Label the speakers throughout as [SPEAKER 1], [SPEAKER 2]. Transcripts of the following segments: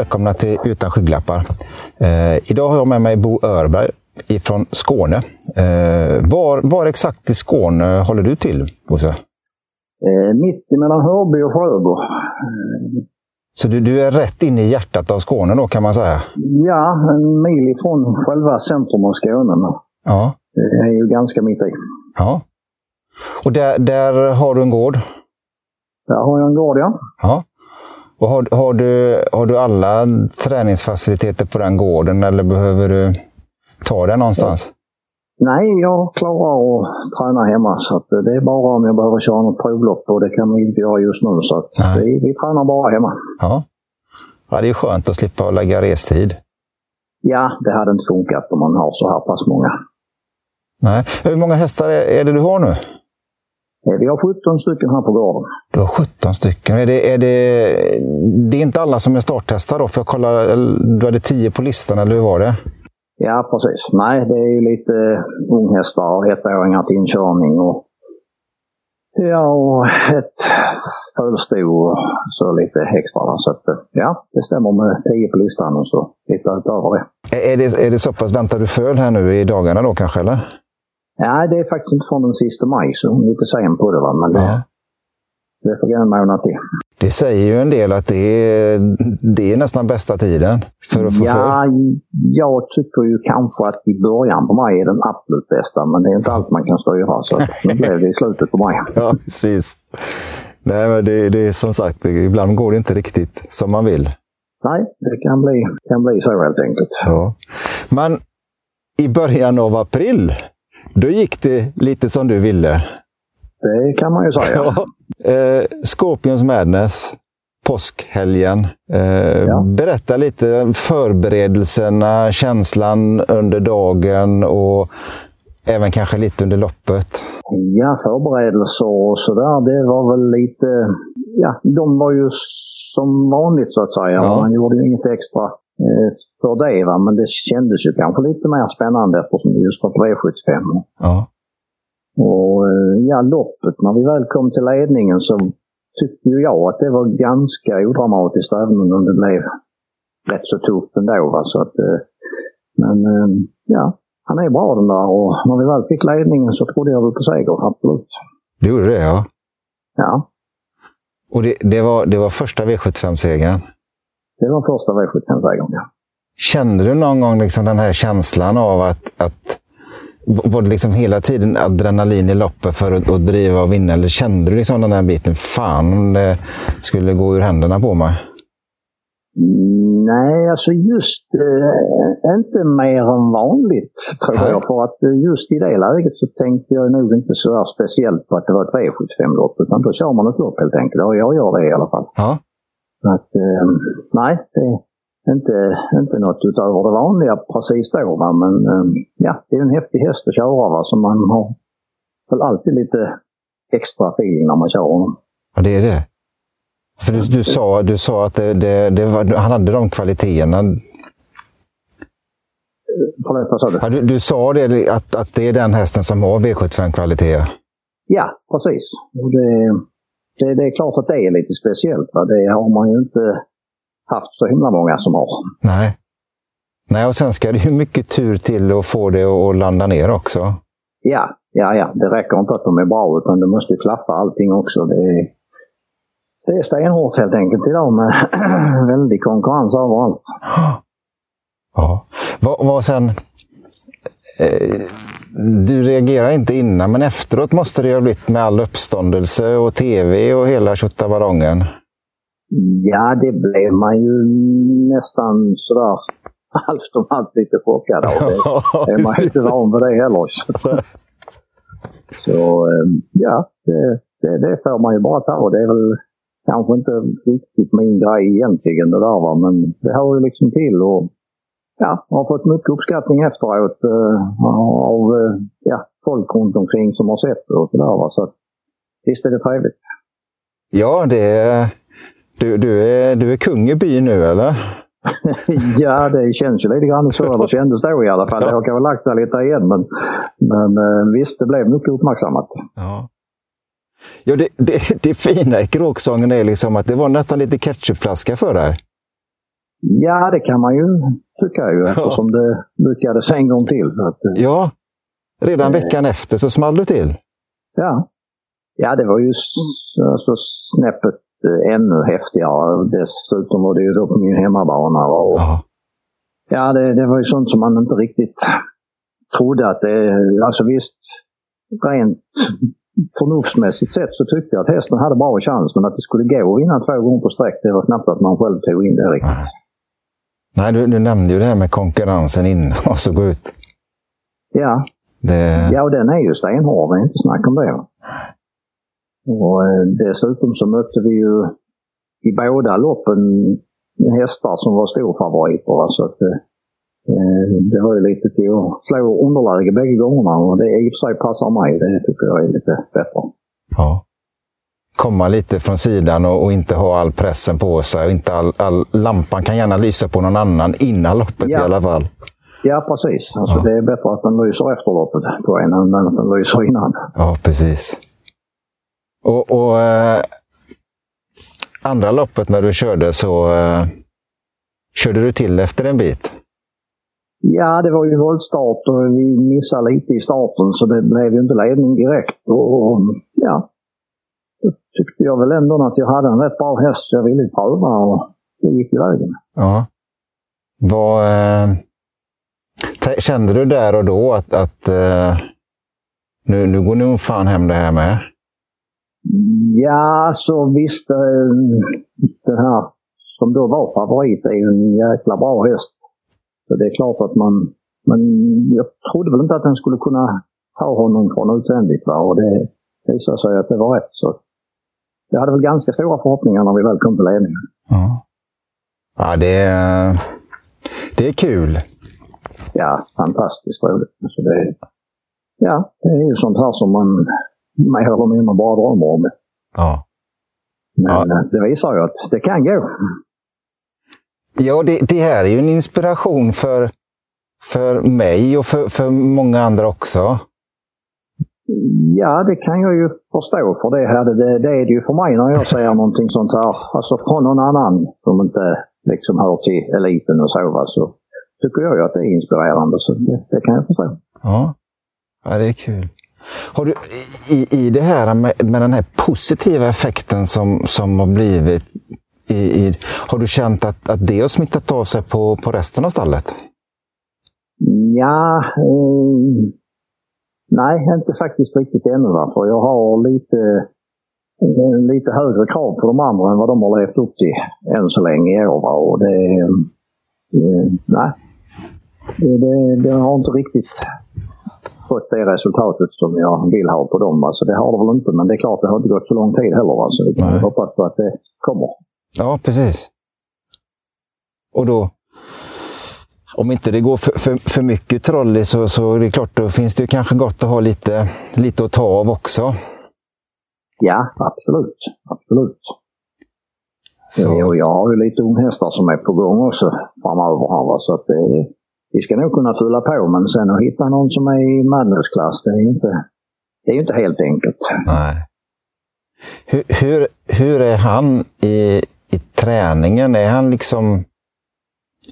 [SPEAKER 1] välkomna till Utan skygglappar. Eh, idag har jag med mig Bo Örberg ifrån Skåne. Eh, var, var exakt i Skåne håller du till, Bosse?
[SPEAKER 2] Eh, mitt mellan Hörby och Sjöbo.
[SPEAKER 1] Så du, du är rätt inne i hjärtat av Skåne då kan man säga?
[SPEAKER 2] Ja, en mil ifrån själva centrum av Skåne.
[SPEAKER 1] Ja.
[SPEAKER 2] Det är ju ganska mitt i.
[SPEAKER 1] Ja. Och där, där har du en gård?
[SPEAKER 2] Där har jag en gård, ja.
[SPEAKER 1] ja. Och har, har, du, har du alla träningsfaciliteter på den gården eller behöver du ta den någonstans?
[SPEAKER 2] Nej, jag klarar att träna hemma så det är bara om jag behöver köra något provlopp och det kan vi inte göra just nu. Så vi, vi tränar bara hemma.
[SPEAKER 1] Ja. ja, det är skönt att slippa lägga restid.
[SPEAKER 2] Ja, det hade inte funkat om man har så här pass många.
[SPEAKER 1] Nej. Hur många hästar är det du har nu?
[SPEAKER 2] Vi har 17 stycken här på gården.
[SPEAKER 1] Du har 17 stycken. Är det, är det, det är inte alla som är starthästar då? För jag kollar, du hade 10 på listan, eller hur var det?
[SPEAKER 2] Ja, precis. Nej, det är ju lite unghästar och ettåringar till inkörning. Och, ja, och ett fölsto och så lite extra. Så att, ja, det stämmer med 10 på listan och så lite utöver det.
[SPEAKER 1] Är det, är det så pass, väntar du föl här nu i dagarna då kanske, eller?
[SPEAKER 2] Nej, det är faktiskt inte från den sista maj, så lite sen på det. Va? Men det, ja. det en månad till.
[SPEAKER 1] Det säger ju en del att det är, det är nästan bästa tiden för att få
[SPEAKER 2] Ja, för. jag tycker ju kanske att i början på maj är den absolut bästa, men det är inte allt man kan styra. Så nu blev det i slutet på maj.
[SPEAKER 1] ja, precis. Nej, men det, det är som sagt, ibland går det inte riktigt som man vill.
[SPEAKER 2] Nej, det kan bli, kan bli så helt enkelt.
[SPEAKER 1] Ja. Men i början av april då gick det lite som du ville.
[SPEAKER 2] Det kan man ju säga.
[SPEAKER 1] Ja. Eh, Scorpions Madness, påskhelgen. Eh, ja. Berätta lite förberedelserna, känslan under dagen och även kanske lite under loppet.
[SPEAKER 2] Ja, förberedelser och sådär, det var väl lite... Ja, de var ju som vanligt så att säga. Ja. Man gjorde ju inget extra för det. Va? Men det kändes ju kanske lite mer spännande eftersom det just var på V75.
[SPEAKER 1] Ja.
[SPEAKER 2] Och eh, ja, loppet, när vi väl kom till ledningen så tyckte ju jag att det var ganska odramatiskt även om det blev rätt så tufft ändå. Va? Så att, eh, men ja, han är bra den där och när vi väl fick ledningen så trodde jag väl på seger, absolut.
[SPEAKER 1] Du gjorde det ja?
[SPEAKER 2] Ja.
[SPEAKER 1] Och det, det var, det var första V75-segern?
[SPEAKER 2] Det var första V75-segern, ja.
[SPEAKER 1] Kände du någon gång liksom den här känslan av att, att var det liksom hela tiden adrenalin i loppet för att, att driva och vinna? Eller kände du liksom den här biten, fan om det skulle gå ur händerna på mig?
[SPEAKER 2] Nej, alltså just eh, inte mer än vanligt tror Nej. jag. För att just i det läget så tänkte jag nog inte så speciellt på att det var ett V75-lopp. Utan då kör man ett lopp helt enkelt. Och jag gör det i alla fall.
[SPEAKER 1] Ja.
[SPEAKER 2] Att, eh, nej, det är inte, inte något utöver det vanliga precis då. Va? Men eh, ja, det är en häftig häst att köra va? så man har väl alltid lite extra feeling när man kör honom.
[SPEAKER 1] Ja, det är det. För du, du, sa, du sa att det, det, det var, han hade de kvaliteterna.
[SPEAKER 2] Förlåt, vad sa du?
[SPEAKER 1] Ja, du? Du sa det, att, att det är den hästen som har V75-kvaliteter.
[SPEAKER 2] Ja, precis. Det, det, det, är klart att det är lite speciellt. Va? Det har man ju inte haft så himla många som har.
[SPEAKER 1] Nej. Nej, och sen ska det ju mycket tur till att få det att landa ner också.
[SPEAKER 2] Ja, ja, ja. Det räcker inte att de är bra utan det måste klaffa allting också. Det är, det är stenhårt helt enkelt idag med väldig konkurrens överallt.
[SPEAKER 1] Ja. Vad, vad sen... Eh, du reagerar inte innan, men efteråt måste det ha blivit med all uppståndelse och tv och hela tjottabarongen.
[SPEAKER 2] Ja, det blev man ju nästan sådär allt om allt lite chockad av. Det är man ju inte van vid det heller. Så ehm, ja, det, det, det får man ju bara ta. Det är väl kanske inte riktigt min grej egentligen det där va, men det hör ju liksom till. Och ja, har fått mycket uppskattning efteråt uh, av uh, ja, folk runt omkring som har sett det och sådär. Så visst är det trevligt.
[SPEAKER 1] Ja, det är, du, du, är, du är kung i byn nu eller?
[SPEAKER 2] ja, det känns ju lite grann så. Eller kändes då i alla fall. Det har kanske lagt sig lite igen. Men, men uh, visst, det blev mycket uppmärksammat.
[SPEAKER 1] Ja. Ja, det, det, det fina i kråksången är liksom att det var nästan lite ketchupflaska för dig.
[SPEAKER 2] Ja, det kan man ju tycka ju eftersom det lyckades en gång till. Att,
[SPEAKER 1] ja, redan veckan efter så small du till.
[SPEAKER 2] Ja, ja det var ju alltså, snäppet ännu häftigare. Dessutom var det ju då på min hemmabana. Och, ja, ja det, det var ju sånt som man inte riktigt trodde att det... Alltså visst, rent förnuftsmässigt sett så tyckte jag att hästen hade bra chans. Men att det skulle gå att vinna två gånger på sträck, det var knappt att man själv tog in det riktigt.
[SPEAKER 1] Nej, du, du nämnde ju det här med konkurrensen innan och så gå ut.
[SPEAKER 2] Ja. Det... Ja, och den är ju stenhård. Det är inte snack om det. Och eh, dessutom så mötte vi ju i båda loppen hästar som var storfavoriter. Så att, eh, eh, det var ju lite till att slå underläge bägge gångerna och det i och för sig passar mig. Det tycker jag är lite bättre.
[SPEAKER 1] Ja. Komma lite från sidan och, och inte ha all pressen på sig. Och inte all, all, lampan kan gärna lysa på någon annan innan loppet ja. i alla fall.
[SPEAKER 2] Ja, precis. Alltså, ja. Det är bättre att den lyser efter loppet på en än att den lyser innan.
[SPEAKER 1] Ja, precis. Och, och eh, andra loppet när du körde så eh, körde du till efter en bit?
[SPEAKER 2] Ja, det var ju voltstart och vi missade lite i starten så det blev ju inte ledning direkt. Och, och ja, tyckte jag väl ändå att jag hade en rätt bra häst jag ville pröva och det gick vägen.
[SPEAKER 1] Ja. Vad, eh, kände du där och då att, att eh, nu, nu går nog fan hem det här med?
[SPEAKER 2] Ja, så visst. Eh, den här som då var favorit är ju en jäkla bra häst. Så det är klart att man... Men jag trodde väl inte att den skulle kunna ta honom från utvändigt. Va? Och det visade sig att det var rätt. Så att jag hade väl ganska stora förhoppningar när vi väl kom till ledningen.
[SPEAKER 1] Ja, ja det, är, det är kul.
[SPEAKER 2] Ja, fantastiskt roligt. Alltså det, ja, det är ju sånt här som man mer eller mindre bara drömmer om.
[SPEAKER 1] Ja.
[SPEAKER 2] Men ja. det visar ju att det kan gå.
[SPEAKER 1] Ja, det, det här är ju en inspiration för, för mig och för, för många andra också.
[SPEAKER 2] Ja, det kan jag ju förstå. För det, här, det, det är det ju för mig när jag ser någonting sånt här. Alltså från någon annan som inte liksom hör till eliten och så. Så tycker jag ju att det är inspirerande. Så det, det kan jag förstå.
[SPEAKER 1] Ja. ja, det är kul. Har du, i, I det här med, med den här positiva effekten som, som har blivit, i, i, har du känt att, att det har smittat av sig på, på resten av stallet?
[SPEAKER 2] Ja, eh, nej, inte faktiskt riktigt ännu. För jag har lite, eh, lite högre krav på de andra än vad de har levt upp till än så länge i år. Va? Och det, eh, nej, det, det, det har inte riktigt fått det resultatet som jag vill ha på dem. Alltså det har det väl inte, men det är klart det har inte gått så lång tid heller. Alltså vi kan hoppas på att det kommer.
[SPEAKER 1] Ja, precis. Och då, om inte det går för, för, för mycket trolley så, så är det klart, då finns det ju kanske gott att ha lite, lite att ta av också.
[SPEAKER 2] Ja, absolut. Absolut. Så. Och jag har ju lite unghästar som är på gång också framöver här. Så att det, vi ska nog kunna fylla på, men sen att hitta någon som är i madnessklass, det är inte, det är inte helt enkelt.
[SPEAKER 1] Nej. Hur, hur, hur är han i, i träningen? Är han liksom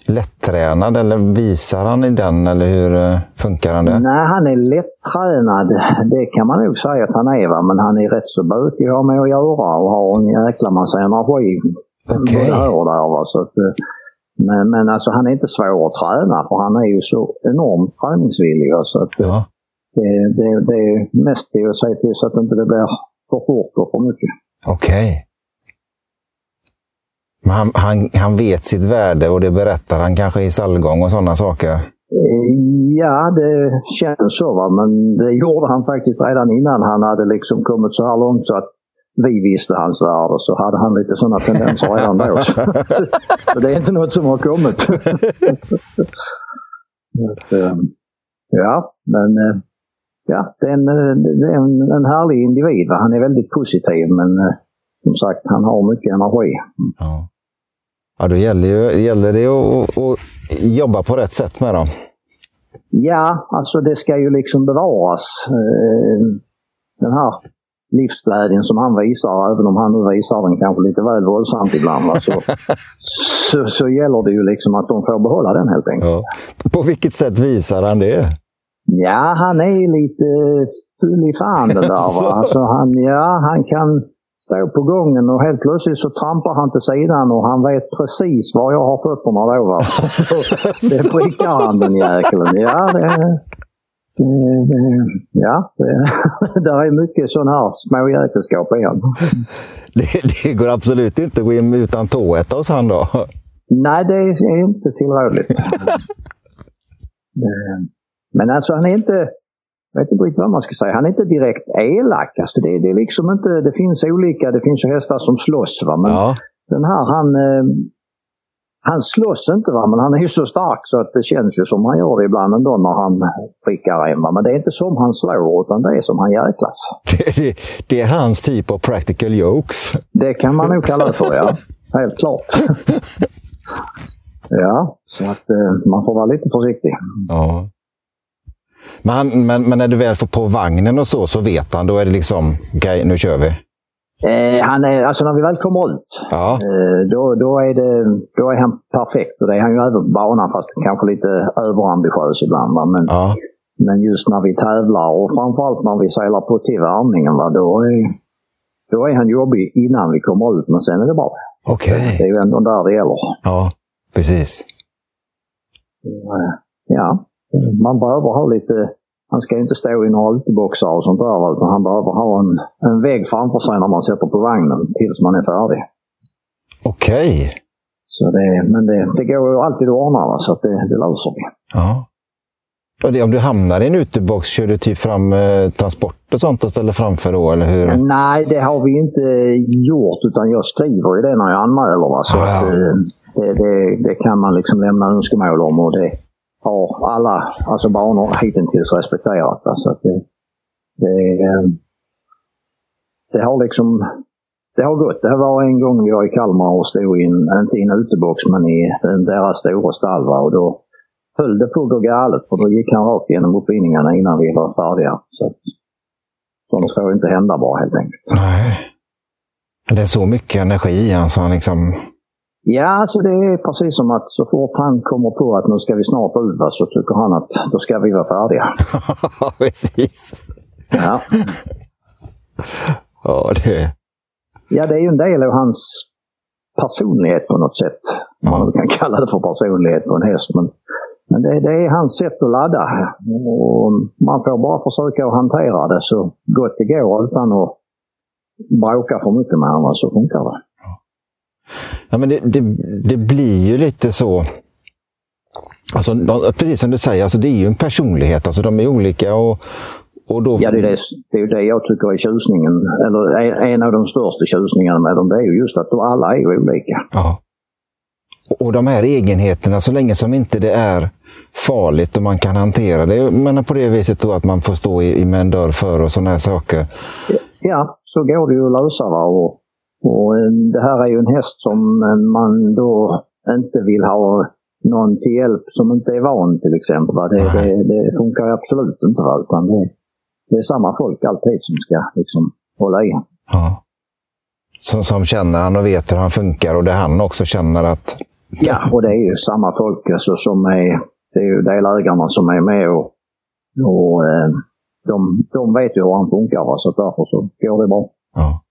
[SPEAKER 1] lättränad eller visar han i den eller hur eh, funkar han det?
[SPEAKER 2] Nej, han är lättränad. Det kan man nog säga att han är, va? men han är rätt så bökig att ha med att göra och har en jäkla massa energi.
[SPEAKER 1] Okay.
[SPEAKER 2] där, va? Så att, eh, men, men alltså han är inte svår att träna för han är ju så enormt träningsvillig. Så att
[SPEAKER 1] ja.
[SPEAKER 2] det, det, det är mest det att säga till så att inte det blir för fort och för mycket.
[SPEAKER 1] Okej. Okay. Men han, han, han vet sitt värde och det berättar han kanske i stallgång och sådana saker?
[SPEAKER 2] Eh, ja, det känns så. Va? Men det gjorde han faktiskt redan innan han hade liksom kommit så här långt så att vi visste hans värde så hade han lite sådana tendenser redan då. så det är inte något som har kommit. Eh, ja, men eh, ja, det är en, det är en, en härlig individ. Va? Han är väldigt positiv men som sagt, han har mycket energi.
[SPEAKER 1] Ja, ja då gäller, ju, gäller det att, att jobba på rätt sätt med dem.
[SPEAKER 2] Ja, alltså det ska ju liksom bevaras. Den här livsglädjen som han visar, även om han nu visar den kanske lite väl våldsamt ibland. Så, så, så gäller det ju liksom att de får behålla den helt enkelt. Ja.
[SPEAKER 1] På vilket sätt visar han det?
[SPEAKER 2] Ja, han är lite full i fan den där. Va? Alltså, han, ja, han kan stå på gången och helt plötsligt så trampar han till sidan och han vet precis var jag har fötterna då. Va? det prickar han den jäkeln. Ja, det, ja, det, där är mycket sån här småjäkelskap i han.
[SPEAKER 1] Det, det går absolut inte att gå in utan tåäta hos han då?
[SPEAKER 2] Nej, det är inte tillrådligt. Men alltså han är inte, jag vet inte riktigt vad man ska säga, han är inte direkt elak. Alltså det, det, är liksom inte, det finns olika, det finns ju hästar som slåss. Va? Men ja. den här han, eh, han slåss inte va, men han är ju så stark så att det känns ju som han gör det ibland ändå när han prickar en. Va? Men det är inte som han slår utan det är som han jäklas.
[SPEAKER 1] Det, det, det är hans typ av practical jokes.
[SPEAKER 2] Det kan man nog kalla det för ja. Helt klart. ja, så att eh, man får vara lite försiktig.
[SPEAKER 1] Ja. Men, han, men, men, när du väl får på vagnen och så, så vet han. Då är det liksom, okej, okay, nu kör vi.
[SPEAKER 2] Eh, han är, alltså när vi väl kommer ut, ja. eh, då, då, är det, då är han perfekt. Och det är han ju även på banan, fast kanske lite överambitiös ibland. Va? Men, ja. men just när vi tävlar och framförallt när vi seglar på till värmningen, va? Då, är, då är han jobbig innan vi kommer ut, men sen är det bra.
[SPEAKER 1] Okay.
[SPEAKER 2] Det är ju ändå där det gäller.
[SPEAKER 1] Ja, precis.
[SPEAKER 2] Eh, ja, man behöver ha lite han ska inte stå i några uteboxar och sånt där utan han behöver ha en, en vägg framför sig när man sätter på vagnen tills man är färdig.
[SPEAKER 1] Okej. Okay.
[SPEAKER 2] Så det, men det, det går ju alltid att ordna va? så att det, det löser vi.
[SPEAKER 1] Ja. Och det, om du hamnar i en utebox, kör du typ fram eh, transport och sånt och ställer framför då, eller hur?
[SPEAKER 2] Nej, det har vi inte gjort utan jag skriver ju det när jag anmäler. Va? Så ja. att, eh, det, det, det, kan man liksom lämna önskemål om och det, har alla alltså banor hittills respekterat. Alltså att det, det, eh, det har liksom det har gått. Det var en gång vi var i Kalmar och stod i en, inte i en utebox men i deras stora stall och då höll det på att gå galet för då gick han rakt genom uppbindningarna innan vi var färdiga. Så sånt får inte hända bara helt enkelt.
[SPEAKER 1] Nej. Det är så mycket energi alltså. Liksom
[SPEAKER 2] Ja, alltså det är precis som att så fort han kommer på att nu ska vi snart ut så tycker han att då ska vi vara färdiga.
[SPEAKER 1] precis.
[SPEAKER 2] Ja.
[SPEAKER 1] ja, det...
[SPEAKER 2] Ja, det är ju en del av hans personlighet på något sätt. Ja. Man kan kalla det för personlighet på en häst. Men, men det, det, är hans sätt att ladda. Och man får bara försöka att hantera det så gott det går utan att bråka för mycket med honom så funkar det.
[SPEAKER 1] Ja, men det, det, det blir ju lite så. Alltså, de, precis som du säger, alltså, det är ju en personlighet. Alltså, de är olika. och, och då...
[SPEAKER 2] Ja, det är det, det är det jag tycker är tjusningen. Eller en av de största tjusningarna med dem. Det är ju just att alla är olika.
[SPEAKER 1] Ja. Och de här egenheterna, så länge som inte det är farligt och man kan hantera det. Men på det viset då att man får stå i, med en dörr för och sådana här saker.
[SPEAKER 2] Ja, så går det ju att lösa. Och och eh, det här är ju en häst som eh, man då inte vill ha någon till hjälp som inte är van till exempel. Det, det, det funkar absolut inte. Utan det, det är samma folk alltid som ska liksom hålla i
[SPEAKER 1] ja. som, som känner han och vet hur han funkar och det han också känner att...
[SPEAKER 2] Ja, och det är ju samma folk alltså, som är... Det är ju delägarna som är med och, och eh, de, de vet ju hur han funkar. Va? Så därför så går det bra.
[SPEAKER 1] Ja.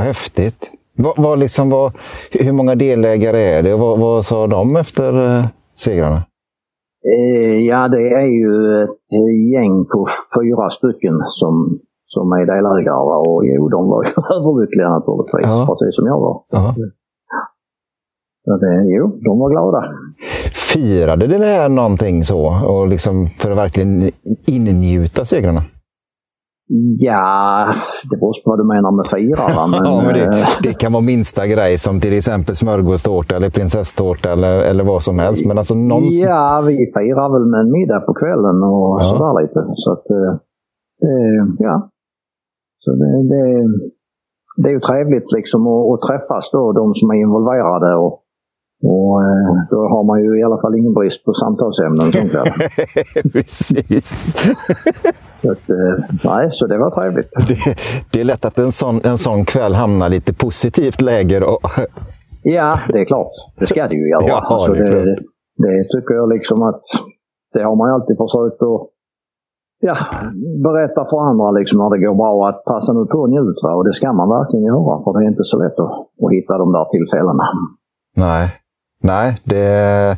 [SPEAKER 1] Vad häftigt. Vad, vad liksom, vad, hur många delägare är det? Vad, vad sa de efter eh, segrarna?
[SPEAKER 2] Eh, ja, det är ju ett gäng på fyra stycken som, som är delägare. Och jo, de var ju överlyckliga naturligtvis, ja. precis som jag var. Ja. Så det, jo, de var glada.
[SPEAKER 1] Firade det här någonting så? Och liksom för att verkligen innjuta segrarna?
[SPEAKER 2] Ja, det beror på vad du menar med fira. Men,
[SPEAKER 1] ja, men det, eh, det, kan vara minsta grej som till exempel smörgåstårta eller prinsesstårta eller, eller vad som helst. Men alltså någon...
[SPEAKER 2] Ja, vi firar väl med en middag på kvällen och ja. sådär lite. Så att, eh, eh, ja. Så det, det, det är ju trevligt liksom att, att träffas då, de som är involverade. Och, och eh, då har man ju i alla fall ingen brist på samtalsämnen.
[SPEAKER 1] Precis.
[SPEAKER 2] Så, att, eh, nej, så det var trevligt.
[SPEAKER 1] Det, det, är lätt att en sån, en sån kväll hamnar lite positivt läge då.
[SPEAKER 2] Ja, det är klart. Det ska det ju göra.
[SPEAKER 1] Ja,
[SPEAKER 2] alltså,
[SPEAKER 1] det
[SPEAKER 2] det, det tycker jag liksom att det har man ju alltid försökt att ja, berätta för andra liksom när det går bra att passa nu på och njut. Och det ska man verkligen göra för det är inte så lätt att, att hitta de där tillfällena.
[SPEAKER 1] Nej, Nej det,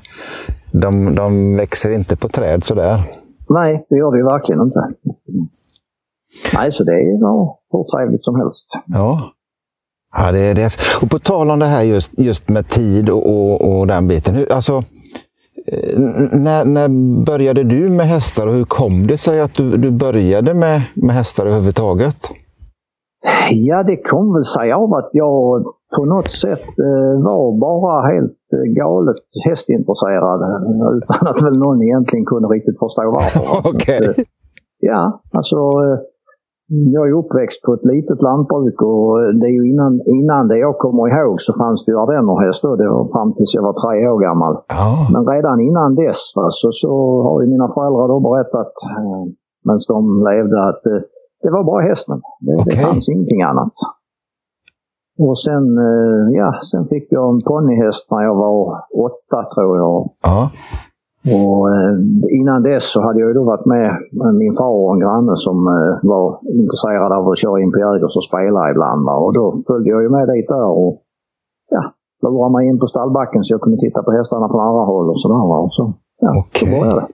[SPEAKER 1] de, de växer inte på träd sådär.
[SPEAKER 2] Nej, det gör det ju verkligen inte. Nej, så det är ja, hur trevligt som helst.
[SPEAKER 1] Ja. Ja, det är det. Och på tal om det här just, just med tid och, och, och den biten. Hur, alltså, eh, när, när började du med hästar och hur kom det sig att du, du började med, med hästar överhuvudtaget?
[SPEAKER 2] Ja, det kom väl sig av att jag på något sätt eh, var bara helt galet hästintresserad utan att väl någon egentligen kunde riktigt förstå varför. Okay. Ja, alltså eh, jag är uppväxt på ett litet lantbruk och det är ju innan, innan det jag kommer ihåg så fanns det ju ardennerhäst då, det var fram tills jag var tre år gammal.
[SPEAKER 1] Ja.
[SPEAKER 2] Men redan innan dess alltså, så har ju mina föräldrar då berättat eh, medan de levde att eh, det var bara hästen. Det,
[SPEAKER 1] Okej.
[SPEAKER 2] det fanns ingenting annat. Och sen, eh, ja, sen fick jag en ponnyhäst när jag var åtta tror jag.
[SPEAKER 1] Ja.
[SPEAKER 2] Och eh, innan dess så hade jag ju då varit med min far och en granne som eh, var intresserad av att köra in på Jägers och spela ibland. Och då följde jag ju med dit där och ja, lurade mig in på stallbacken så jag kunde titta på hästarna på nära håll och sådär. Och så, ja,
[SPEAKER 1] Okej.
[SPEAKER 2] så började det.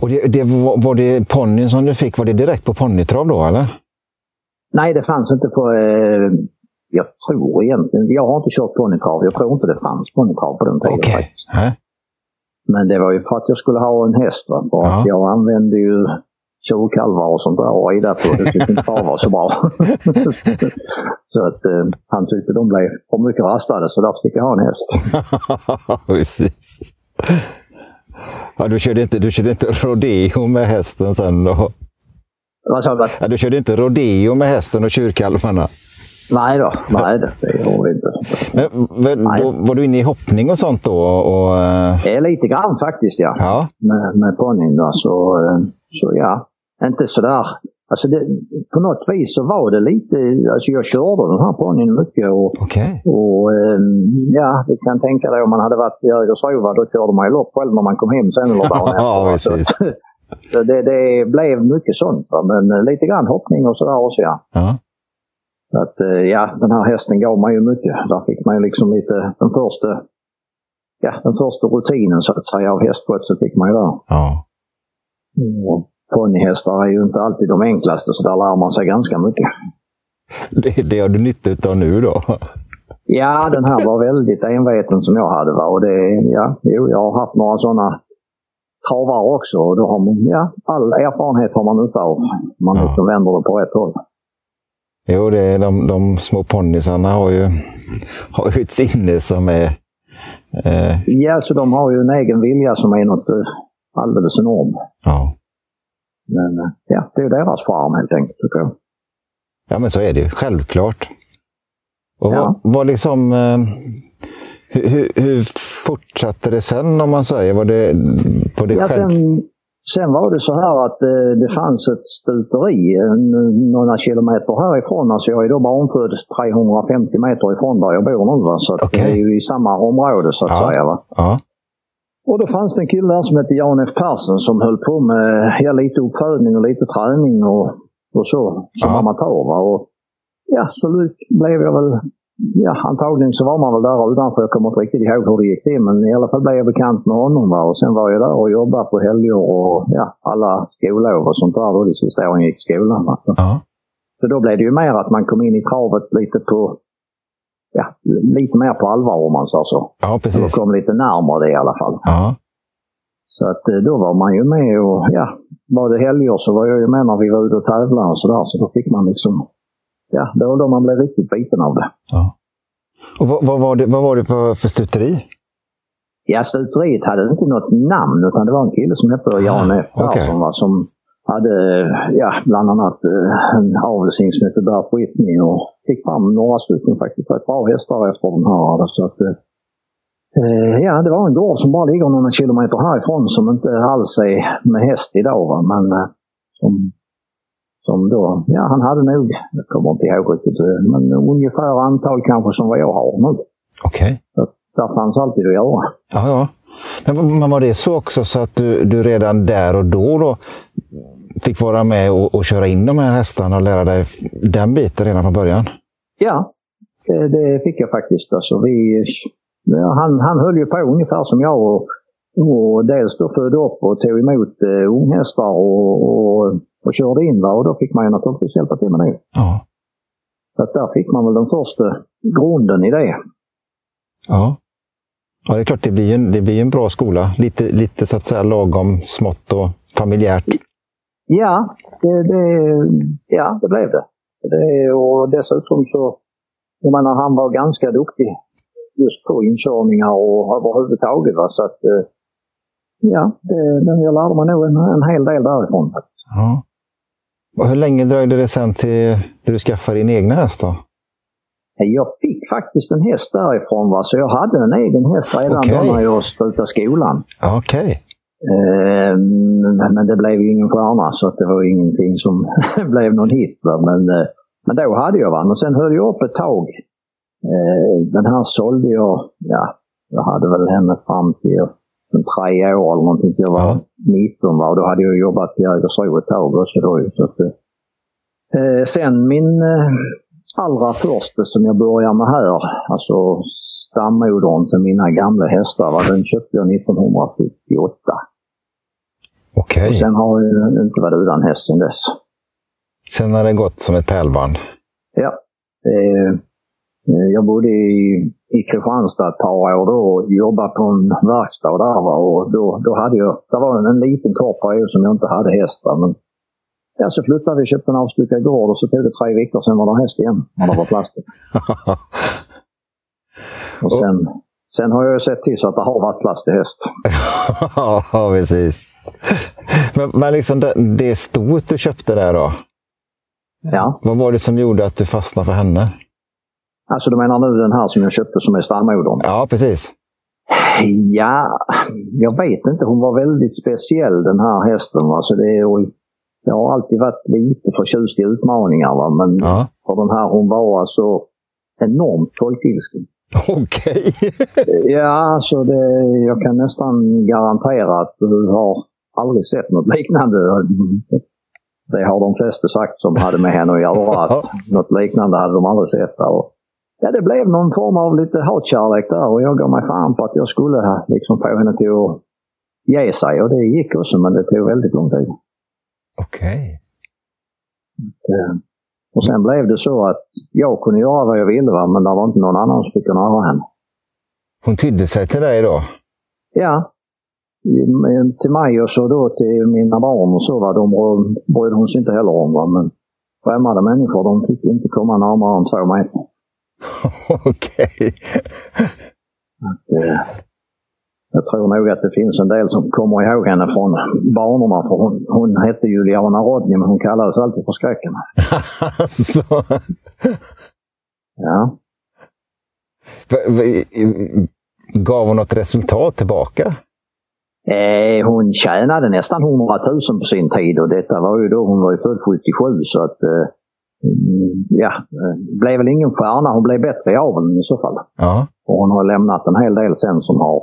[SPEAKER 1] Och det, det var, var det ponnyn som du fick, var det direkt på ponnytrav då eller?
[SPEAKER 2] Nej, det fanns inte på... Eh, jag tror egentligen... Jag har inte kört ponnytrav. Jag tror inte det fanns ponnytrav på den tiden. Faktiskt.
[SPEAKER 1] Nej.
[SPEAKER 2] Men det var ju för att jag skulle ha en häst. Va? För
[SPEAKER 1] Ja.
[SPEAKER 2] jag använde ju tjurkalvar och sånt där och rida på. Det tyckte inte far var så bra. så att eh, han tyckte de blev för mycket rastade så därför fick jag ha en häst.
[SPEAKER 1] Precis. Ja, du, körde inte, du körde inte rodeo med hästen sen då?
[SPEAKER 2] Vad sa du?
[SPEAKER 1] Ja, du körde inte rodeo med hästen och tjurkalvarna?
[SPEAKER 2] Nej då, nej det, gjorde vi inte.
[SPEAKER 1] Men, men, då, var du inne i hoppning och sånt då? Och, eh,
[SPEAKER 2] Det är lite grann faktiskt ja.
[SPEAKER 1] ja.
[SPEAKER 2] med, med ponnyn då. Så, eh, så ja, inte sådär. Alltså det, på något vis så var det lite, alltså jag körde den här ponnyn mycket och,
[SPEAKER 1] Okej.
[SPEAKER 2] och eh, ja, du kan tänka dig om man hade varit i Jägersro, då körde man ju lopp själv när man kom hem sen eller dagen
[SPEAKER 1] Ja,
[SPEAKER 2] efter.
[SPEAKER 1] precis.
[SPEAKER 2] Så, det, det blev mycket sånt. Va? Men eh, lite grann hoppning och sådär också ja.
[SPEAKER 1] Ja.
[SPEAKER 2] Så att eh, ja, den här hästen gav mig ju mycket. Där fick man ju liksom lite den första, ja, den första rutinen så att säga av hästskötsel fick man ju där.
[SPEAKER 1] ja.
[SPEAKER 2] Och Ponnyhästar är ju inte alltid de enklaste så där lär man sig ganska mycket.
[SPEAKER 1] Det, det har du nytta av nu då?
[SPEAKER 2] Ja, den här var väldigt enveten som jag hade. Va? Och det, ja, jo, jag har haft några sådana travar också. Och då har man, ja, all erfarenhet har man nytta av. Man
[SPEAKER 1] Ja.
[SPEAKER 2] liksom vänder det på rätt håll.
[SPEAKER 1] Jo, det är de, de små ponnysarna har ju, har ju ett sinne som är... Eh,
[SPEAKER 2] Ja, så de har ju en egen vilja som är något eh, alldeles enormt.
[SPEAKER 1] ja.
[SPEAKER 2] Men eh, ja, det är deras charm helt enkelt tycker jag.
[SPEAKER 1] ja, men så är det ju. Självklart. Och
[SPEAKER 2] Ja.
[SPEAKER 1] vad, vad liksom... Eh, hur, hur, hur fortsatte det sen om man säger? Var det på det
[SPEAKER 2] Ja,
[SPEAKER 1] själv?
[SPEAKER 2] sen, sen var det så här att eh, det fanns ett stuteri några kilometer härifrån. Alltså jag är då barnfödd 350 meter ifrån där jag bor nu. Va? Så att
[SPEAKER 1] Okej.
[SPEAKER 2] det är ju i samma område så att
[SPEAKER 1] Ja.
[SPEAKER 2] säga. Va?
[SPEAKER 1] Ja.
[SPEAKER 2] Och då fanns det en kille där som hette Jan F Persson som höll på med ja, lite uppfödning och lite träning och, och så som
[SPEAKER 1] Ja.
[SPEAKER 2] amatör. Va? Och, ja, så blev jag väl Ja, antagligen så var man väl där utanför. Jag kommer inte riktigt ihåg hur det gick till. Men i alla fall blev jag bekant med honom. Va? Och sen var jag där och jobbade på helger och ja, alla skollov och sånt där. Då de sista åren jag gick i skolan. Va?
[SPEAKER 1] Ja.
[SPEAKER 2] Så då blev det ju mer att man kom in i travet lite på Ja, lite mer på allvar om man sa så.
[SPEAKER 1] ja,
[SPEAKER 2] Eller
[SPEAKER 1] precis.
[SPEAKER 2] kom lite närmare det i alla fall.
[SPEAKER 1] Ja.
[SPEAKER 2] Så att eh, då var man ju med och ja, var det helger så var jag ju med när vi var ute och tävlade och sådär. Så då fick man liksom, ja, det var då man blev riktigt biten av det.
[SPEAKER 1] ja. Och vad, vad, var det, vad var det för, för stuteri?
[SPEAKER 2] Ja, stuteriet hade inte något namn utan det var en kille som hette Jan F
[SPEAKER 1] Okej.
[SPEAKER 2] Persson va, som hade ja, bland annat eh, en avelshing som hette Bert Whitney och fick fram några stycken faktiskt rätt bra hästar efter den här. Så att, eh, eh, ja, det var en gård som bara ligger några kilometer härifrån som inte alls är med häst idag. Va, men eh, som, som då, ja han hade nog, jag kommer inte ihåg riktigt, eh, men ungefär antal kanske som vad jag har nu.
[SPEAKER 1] Okej.
[SPEAKER 2] Okay. Där fanns alltid att göra.
[SPEAKER 1] Ja, ja. Men, men var det så också så att du, du redan där och då, då fick vara med och, och köra in de här hästarna och lära dig den biten redan från början?
[SPEAKER 2] Ja, det, det fick jag faktiskt. Alltså, vi, han, han höll ju på ungefär som jag och, och dels då födde upp och tog emot uh, unghästar och, och, och körde in. Va? Och då fick man ju naturligtvis hjälpa till med det.
[SPEAKER 1] Ja.
[SPEAKER 2] Så att där fick man väl den första grunden i det.
[SPEAKER 1] Ja. Ja, det är klart, det blir en, det blir en bra skola. Lite, lite så att säga lagom smått och familjärt.
[SPEAKER 2] Ja, det, det, ja, det blev det. det. Och dessutom så, jag menar han var ganska duktig just på inkörningar och överhuvudtaget. Va? Så att, eh, ja, det, jag lärde mig nog en, en hel del därifrån.
[SPEAKER 1] Ja. Och hur länge dröjde det sen till du skaffade din egna häst då?
[SPEAKER 2] Jag fick faktiskt en häst därifrån. Va? Så jag hade en egen häst redan okay. då när jag slutade skolan.
[SPEAKER 1] Okej. Okay.
[SPEAKER 2] Eh, men det blev ju ingen stjärna så det var ingenting som blev någon hit. Va? Men, eh, men då hade jag den och sen höll jag upp ett tag. Eh, den här sålde jag, ja, jag hade väl henne fram till tre år eller någonting. Jag var ja. 19 va? och då hade jag jobbat i Jägersro ett tag också. Då, så att, eh, sen min eh, allra första som jag började med här, alltså stammodern till mina gamla hästar, den köpte jag 1978.
[SPEAKER 1] Okej. Okay.
[SPEAKER 2] sen har jag inte varit utan häst sen dess.
[SPEAKER 1] Sen har det gått som ett pärlband?
[SPEAKER 2] Ja. Eh, jag bodde i, i Kristianstad ett par år då och jobbade på en verkstad där. Va? Och då, då hade jag, det var en, en liten kort period som jag inte hade häst. Va? Men Ja, så flyttade vi och köpte en avstyckad gård och så tog det tre veckor, sen var det häst igen. När det var plastik. och sen, sen har jag sett till så att det har varit plast i häst.
[SPEAKER 1] ja, precis. Men, men liksom det, det stoet du köpte där då?
[SPEAKER 2] Ja.
[SPEAKER 1] Vad var det som gjorde att du fastnade för henne?
[SPEAKER 2] Alltså du menar nu den här som jag köpte som är stallmodern?
[SPEAKER 1] Ja, precis.
[SPEAKER 2] Ja, jag vet inte. Hon var väldigt speciell den här hästen. Alltså det är, jag har alltid varit lite förtjust i utmaningar. Va? Men ja. för den här, hon var alltså enormt tolkilsken.
[SPEAKER 1] Okej.
[SPEAKER 2] Okay. ja, alltså det, jag kan nästan garantera att du har aldrig sett något liknande. Det har de flesta sagt som hade med henne att göra. Att något liknande hade de aldrig sett. Och, ja, det blev någon form av lite hatkärlek där och jag gav mig fan på att jag skulle liksom få henne till att ge sig. Och det gick också, men det tog väldigt lång tid.
[SPEAKER 1] Okej.
[SPEAKER 2] Okay. Eh, och sen blev det så att jag kunde göra vad jag ville, va? men det var inte någon annan som fick kunna göra henne.
[SPEAKER 1] Hon tydde sig till dig då?
[SPEAKER 2] Ja. Till mig och så då till mina barn och så. Va? De brydde hon sig inte heller om. Va? Men främmande människor de fick inte komma närmare än två meter.
[SPEAKER 1] Okej.
[SPEAKER 2] Okay. Eh, jag tror nog att det finns en del som kommer ihåg henne från banorna. För hon, hon hette Juliana Rodney men hon kallades alltid för Skräcken.
[SPEAKER 1] alltså.
[SPEAKER 2] Ja.
[SPEAKER 1] Gav hon något resultat tillbaka?
[SPEAKER 2] Eh, hon tjänade nästan 100 000 på sin tid och detta var ju då hon var ju född 77 så att eh, ja, det blev väl ingen stjärna. Hon blev bättre i aveln i så fall.
[SPEAKER 1] Ja.
[SPEAKER 2] Och hon har lämnat en hel del sen som har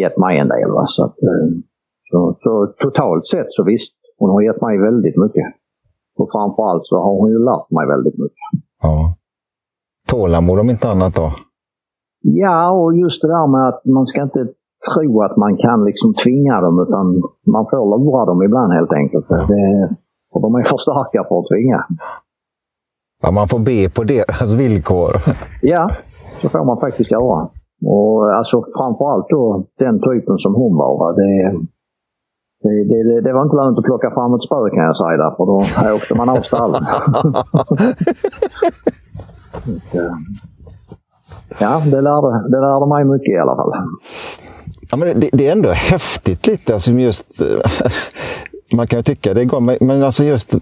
[SPEAKER 2] gett mig en del. Va? Så, att, eh, så, så, totalt sett så visst, hon har gett mig väldigt mycket. Och framförallt så har hon ju lärt mig väldigt mycket.
[SPEAKER 1] Ja. Tålamod om inte annat då?
[SPEAKER 2] Ja, och just det där med att man ska inte tro att man kan liksom tvinga dem utan man får lura dem ibland helt enkelt. Ja. Det, och de är för starka för att tvinga.
[SPEAKER 1] Ja, man får be på deras villkor.
[SPEAKER 2] Ja, så får man faktiskt göra. Och alltså framförallt då den typen som hon var. Det, det, det, det var inte lönt att plocka fram ett spö kan jag säga där, för då åkte man av stallen. ja, det lärde, det lärde mig mycket i alla fall.
[SPEAKER 1] Ja, men det, det är ändå häftigt lite, alltså just man kan ju tycka det går, men alltså just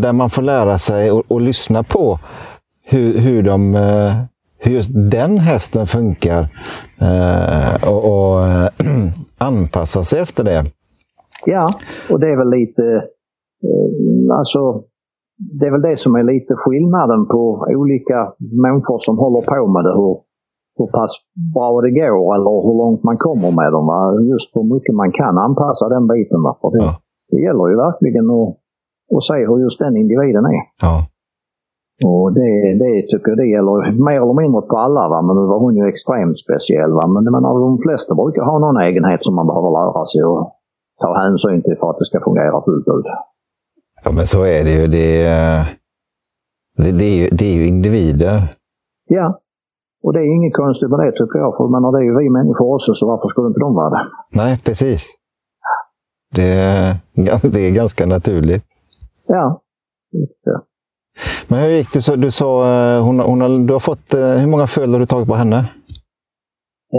[SPEAKER 1] där man får lära sig och, och lyssna på hur, hur de eh, hur just den hästen funkar eh, och, och äh, anpassa sig efter det.
[SPEAKER 2] Ja, och det är väl lite, eh, alltså det är väl det som är lite skillnaden på olika människor som håller på med det. Hur, hur pass bra det går eller hur långt man kommer med dem. Va? Just hur mycket man kan anpassa den biten. Va? För det,
[SPEAKER 1] Ja.
[SPEAKER 2] Det gäller ju verkligen att, att se hur just den individen är.
[SPEAKER 1] Ja.
[SPEAKER 2] Och det, det tycker jag det gäller mer eller mindre på alla. Va? Men nu var hon ju extremt speciell. Va? Men menar, de flesta brukar ha någon egenhet som man behöver lära sig att ta hänsyn till för att det ska fungera fullt ut.
[SPEAKER 1] ja, men så är det ju. Det, är- det, det, är, ju, det är ju individer.
[SPEAKER 2] Ja, och det är inget konstigt med det tycker jag. För menar, det är ju vi människor också, så varför skulle inte de vara det?
[SPEAKER 1] Nej, precis. Det, är- det är ganska naturligt.
[SPEAKER 2] Ja.
[SPEAKER 1] Men hur gick det? Så, du sa eh, hon, hon har, du har fått, eh, hur många föl har du tagit på henne?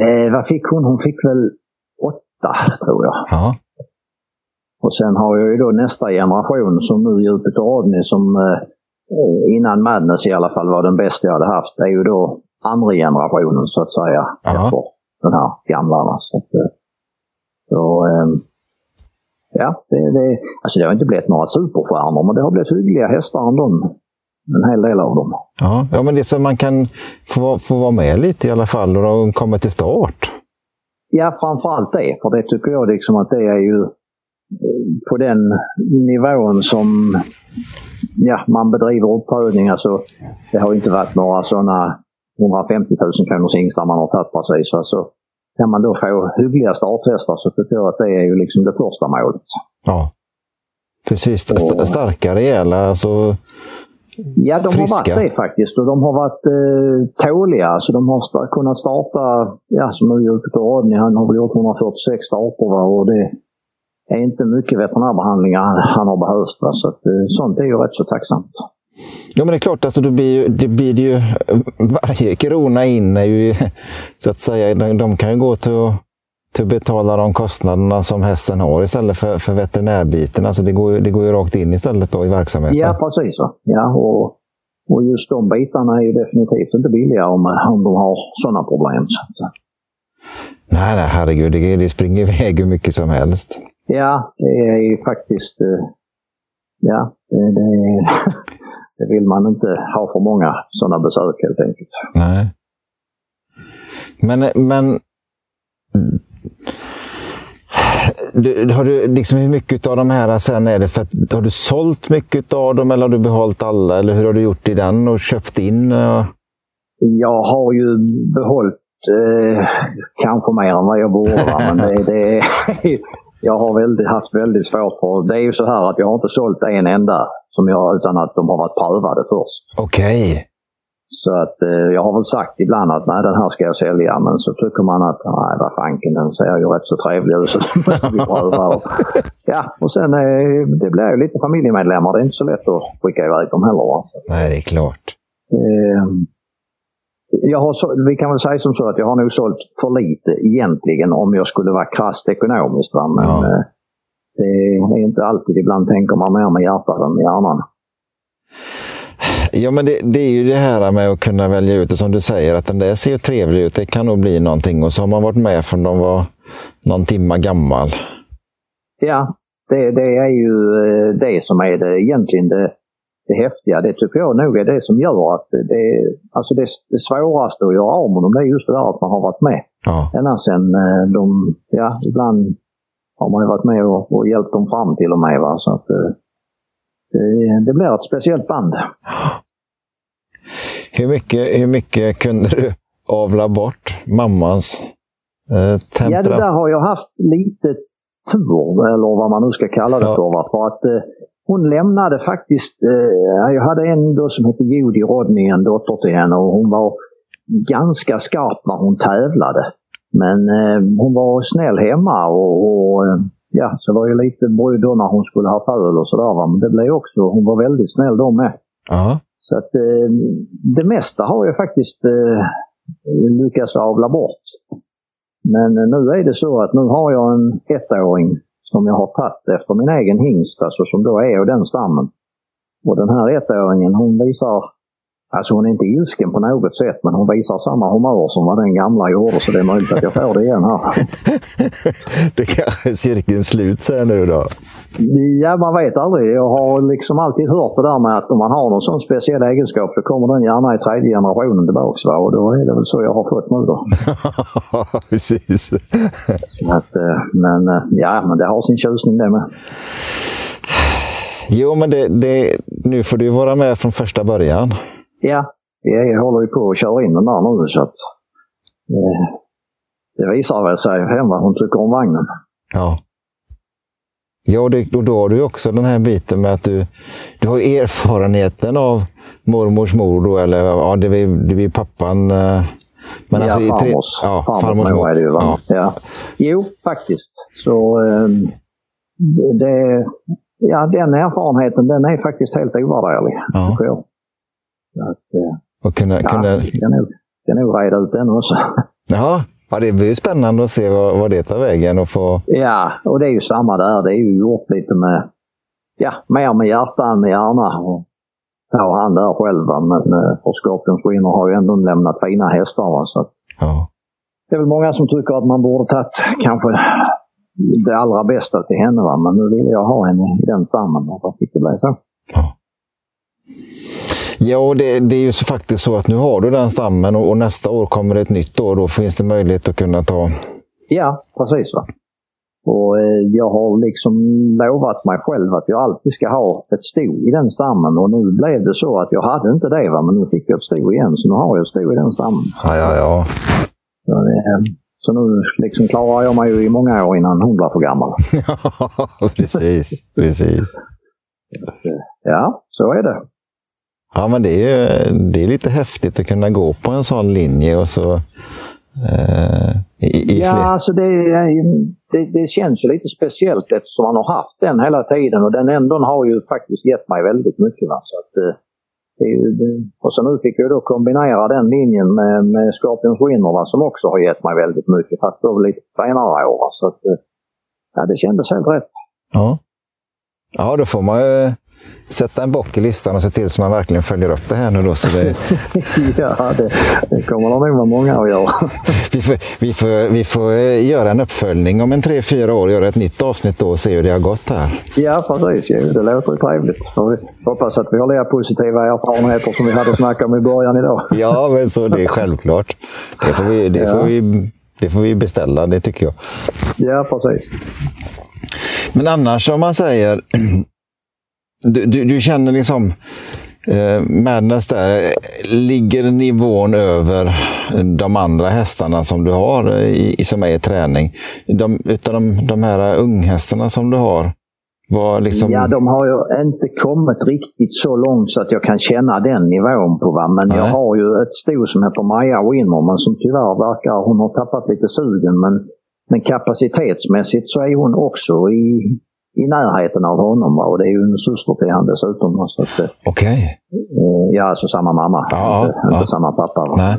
[SPEAKER 2] Eh, vad fick hon? Hon fick väl åtta, tror jag.
[SPEAKER 1] Ja.
[SPEAKER 2] Och sen har jag ju då nästa generation som nu och Rodney som eh, innan Madness i alla fall var den bästa jag hade haft. Det är ju då andra generationen så att säga. Efter den här gamla. Så att, eh, så, eh, ja, det, det, alltså det har inte blivit några superstjärnor men det har blivit hyggliga hästar ändå. En hel del av dem.
[SPEAKER 1] Ja, ja men det är så man kan få, få vara med lite i alla fall och de kommer till start.
[SPEAKER 2] Ja, framförallt det. För det tycker jag liksom att det är ju eh, på den nivån som ja, man bedriver uppfödning. Alltså, det har inte varit några sådana 150 000 kronors hingstar man har tagit precis. Alltså, kan man då få hyggliga starthästar så tycker jag att det är ju liksom det första målet.
[SPEAKER 1] Ja. Precis,
[SPEAKER 2] Och-
[SPEAKER 1] starka, rejäla, alltså.
[SPEAKER 2] Ja, de
[SPEAKER 1] Friska.
[SPEAKER 2] har varit det faktiskt. Och de har varit eh, tåliga. Så de har sta- kunnat starta, ja som nu ute på Rodney, han har väl gjort 146 starter. Va? Och det är inte mycket veterinärbehandlingar han, han har behövt. Va? Så att, eh, sånt är ju rätt så tacksamt.
[SPEAKER 1] Ja, men det är klart, alltså, det blir ju, det blir det ju, varje krona in är ju, så att säga, de, de kan ju gå till att, till att betala de kostnaderna som hästen har istället för, för veterinärbiten. Alltså det går, det går ju rakt in istället då i verksamheten.
[SPEAKER 2] Ja, precis. Va? Ja, och, och just de bitarna är ju definitivt inte billiga om, om de har sådana problem. Så
[SPEAKER 1] Nej, nej, herregud, det, det springer iväg hur mycket som helst.
[SPEAKER 2] Ja, det är ju faktiskt... eh, Ja, det, det, det vill man inte ha för många sådana besök helt enkelt.
[SPEAKER 1] Nej. Men, men du, har du liksom hur mycket av de här sen är det för att, har du sålt mycket av dem eller har du behållit alla eller hur har du gjort i den och köpt in? och-
[SPEAKER 2] Jag har ju behållit eh, kanske mer än vad jag borde. Men det, det, jag har väldigt, haft väldigt svårt för... Det är ju så här att jag har inte sålt en enda som jag, utan att de har varit prövade först.
[SPEAKER 1] Okej.
[SPEAKER 2] Så att eh, jag har väl sagt ibland att nej den här ska jag sälja men så tycker man att nej vad fanken den ser ju rätt så trevlig ut så den måste vi pröva. Och, ja och sen eh, det blir ju lite familjemedlemmar. Det är inte så lätt att skicka iväg dem heller. Va? Så,
[SPEAKER 1] Nej, det är klart.
[SPEAKER 2] eh, jag har så, vi kan väl säga som så att jag har nog sålt för lite egentligen om jag skulle vara krasst ekonomiskt. Va? Men
[SPEAKER 1] Ja.
[SPEAKER 2] Det är inte alltid. Ibland tänker man mer med hjärtat än med hjärnan.
[SPEAKER 1] Ja, men det, det är ju det här med att kunna välja ut, och som du säger, att den där ser ju trevlig ut. Det kan nog bli någonting. Och så har man varit med från de var någon timma gammal.
[SPEAKER 2] Ja, det, det är ju eh, det som är det egentligen det, det häftiga. Det tycker jag nog är det som gör att det, det, alltså det, det svåraste att göra av med dem det är just det där att man har varit med.
[SPEAKER 1] Ja,
[SPEAKER 2] Ända sen eh, de, ja ibland har man ju varit med och, och hjälpt dem fram till och med. Va? Så att, eh, det, det blir ett speciellt band.
[SPEAKER 1] Hur mycket, hur mycket kunde du avla bort mammans eh,
[SPEAKER 2] Ja, det där har jag haft lite tur, eller vad man nu ska kalla det
[SPEAKER 1] Ja.
[SPEAKER 2] för. Va? För att eh, hon lämnade faktiskt, eh, jag hade en då som hette Judy Rodney, en dotter till henne och hon var ganska skarp när hon tävlade. Men eh, hon var snäll hemma och, och eh, ja, så var ju lite bry då när hon skulle ha föl och sådär. Men det blev också, hon var väldigt snäll då med.
[SPEAKER 1] Ja,
[SPEAKER 2] Så att eh, det mesta har jag faktiskt eh, lyckats avla bort. Men eh, nu är det så att nu har jag en ettåring som jag har tagit efter min egen hingst, alltså som då är av den stammen. Och den här ettåringen hon visar, alltså hon är inte ilsken på något sätt, men hon visar samma humör som vad den gamla gjorde, så det är möjligt att jag får det igen här.
[SPEAKER 1] det kanske är cirkeln slut säger nu då.
[SPEAKER 2] Ja, man vet aldrig. Jag har liksom alltid hört det där med att om man har någon sån speciell egenskap så kommer den gärna i tredje generationen tillbaks. Va? Och då är det väl så jag har fått nu då.
[SPEAKER 1] Precis.
[SPEAKER 2] Att, eh, men eh, ja, men det har sin tjusning det med.
[SPEAKER 1] Jo, men det, det, nu får du vara med från första början.
[SPEAKER 2] Ja, jag håller ju på att köra in den där nu så att eh, det visar väl sig hem vad hon tycker om vagnen.
[SPEAKER 1] Ja. Ja, det, och då har du också den här biten med att du, du har erfarenheten av mormors mor då, eller ja, det är, det är pappan. eh, Men
[SPEAKER 2] ja,
[SPEAKER 1] alltså i tre,
[SPEAKER 2] farmors,
[SPEAKER 1] ja,
[SPEAKER 2] farmors
[SPEAKER 1] farmors
[SPEAKER 2] mor är det ju. Va?
[SPEAKER 1] Ja.
[SPEAKER 2] Ja. Jo, faktiskt. Så ehm, det, det, ja, den erfarenheten den är faktiskt helt ovärderlig.
[SPEAKER 1] Ja.
[SPEAKER 2] Att, eh,
[SPEAKER 1] Och kunna,
[SPEAKER 2] ja,
[SPEAKER 1] kunna,
[SPEAKER 2] jag kan nog, nog reda ut den också.
[SPEAKER 1] ja, ja, det blir spännande att se vad, vad det tar vägen och få...
[SPEAKER 2] Ja, och det är ju samma där. Det är ju gjort lite med, ja, mer med hjärta än med hjärna. Och ta han där själv. va. Men eh, för Scorpions Winner har ju ändå lämnat fina hästar. Va? Så att,
[SPEAKER 1] Ja.
[SPEAKER 2] det är väl många som tycker att man borde tagit kanske det allra bästa till henne. Va? Men nu vill jag ha henne i den stammen. Och fick det bli så?
[SPEAKER 1] Ja, ja och det, det är ju så faktiskt så att nu har du den stammen och, och nästa år kommer det ett nytt år. Då finns det möjlighet att kunna ta...
[SPEAKER 2] Ja, precis. Va? Och eh, jag har liksom lovat mig själv att jag alltid ska ha ett sto i den stammen. Och nu blev det så att jag hade inte det. Va? Men nu fick jag ett sto igen. Så nu har jag ett sto i den stammen.
[SPEAKER 1] Ja, ja, ja.
[SPEAKER 2] Så, det, så nu liksom klarar jag mig ju i många år innan hon blir för gammal.
[SPEAKER 1] precis, precis.
[SPEAKER 2] Ja, så är det.
[SPEAKER 1] Ja, men det är ju det är lite häftigt att kunna gå på en sån linje och så eh, i, i
[SPEAKER 2] Ja, alltså det, det, det känns ju lite speciellt eftersom man har haft den hela tiden och den ändå har ju faktiskt gett mig väldigt mycket. Va? Så att, eh, och så nu fick jag då kombinera den linjen med, med Scorpions Winner som också har gett mig väldigt mycket fast då lite senare år. Så att, eh, ja, det kändes helt rätt.
[SPEAKER 1] Ja. ja, då får man ju sätta en bock i listan och se till så man verkligen följer upp det här nu då. Så det,
[SPEAKER 2] ja, det, det kommer nog vara många att göra.
[SPEAKER 1] vi, får, vi, får, vi får eh, göra en uppföljning om en tre, fyra år, göra ett nytt avsnitt då och se hur det har gått här.
[SPEAKER 2] Ja, precis. Det låter ju trevligt. Så vi hoppas att vi har lika positiva erfarenheter som vi hade snackat om i början idag.
[SPEAKER 1] Ja, men så det är självklart. Det får vi, det
[SPEAKER 2] Ja.
[SPEAKER 1] får vi, det får vi beställa, det tycker jag.
[SPEAKER 2] Ja, precis.
[SPEAKER 1] Men annars om man säger, du, du, du känner liksom eh, Madness där, ligger nivån över de andra hästarna som du har i, i, som är i träning? De, utav de, de här unghästarna som du har, vad liksom...
[SPEAKER 2] Ja, de har ju inte kommit riktigt så långt så att jag kan känna den nivån på va. Men jag
[SPEAKER 1] Nej.
[SPEAKER 2] har ju ett sto som heter Maja Winner men som tyvärr verkar, hon har tappat lite sugen. Men, men kapacitetsmässigt så är hon också i, i närheten av honom va. Och det är ju en syster till han dessutom. va. Så att, eh,
[SPEAKER 1] Okej.
[SPEAKER 2] ja, alltså samma mamma.
[SPEAKER 1] Ja,
[SPEAKER 2] inte,
[SPEAKER 1] ja.
[SPEAKER 2] inte samma pappa. Eh,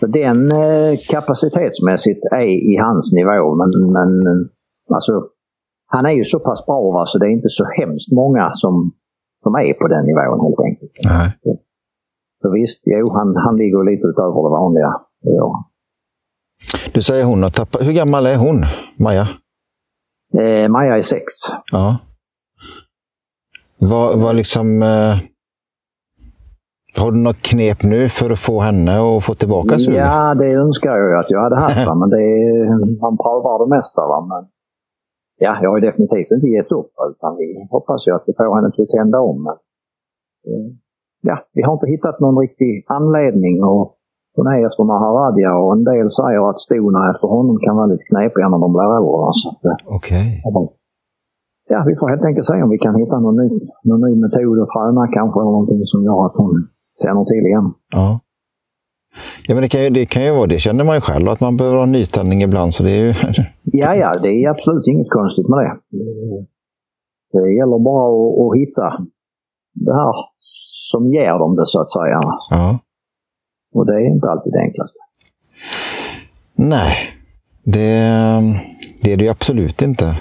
[SPEAKER 2] så den eh, kapacitetsmässigt är i hans nivå. Men, men eh, alltså, han är ju så pass bra va, så det är inte så hemskt många som, som är på den nivån helt enkelt.
[SPEAKER 1] Nej.
[SPEAKER 2] Så visst, jo, han, han ligger lite utöver det vanliga. Ja.
[SPEAKER 1] Du säger hon har tappat... Hur gammal är hon, Maja?
[SPEAKER 2] Eh, Maja är sex.
[SPEAKER 1] Ja. Vad, vad liksom... Eh, har du något knep nu för att få henne att få tillbaka sugen?
[SPEAKER 2] Ja, det önskar jag att jag hade haft. Va, men det är, man prövar det mesta. Va, men, ja, jag har ju definitivt inte gett upp. Utan vi hoppas ju att vi får henne till att tända om. Men, eh, ja, vi har inte hittat någon riktig anledning. Och hon är efter Maharadja och en del säger att stona efter honom kan vara lite knepiga när de blir äldre. eh,
[SPEAKER 1] Okej.
[SPEAKER 2] Ja, vi får helt enkelt se om vi kan hitta någon ny, någon ny metod att träna kanske. Eller någonting som gör att hon känner till igen.
[SPEAKER 1] Ja. Ja, men det kan, ju, det kan ju vara, det känner man ju själv, att man behöver ha nytändning ibland. Så det är ju...
[SPEAKER 2] Ja, ja, det är absolut inget konstigt med det. Det gäller bara att, att hitta det här som ger dem det så att säga.
[SPEAKER 1] Ja.
[SPEAKER 2] Och det är inte alltid det enklaste.
[SPEAKER 1] Nej, det, det är det ju absolut inte.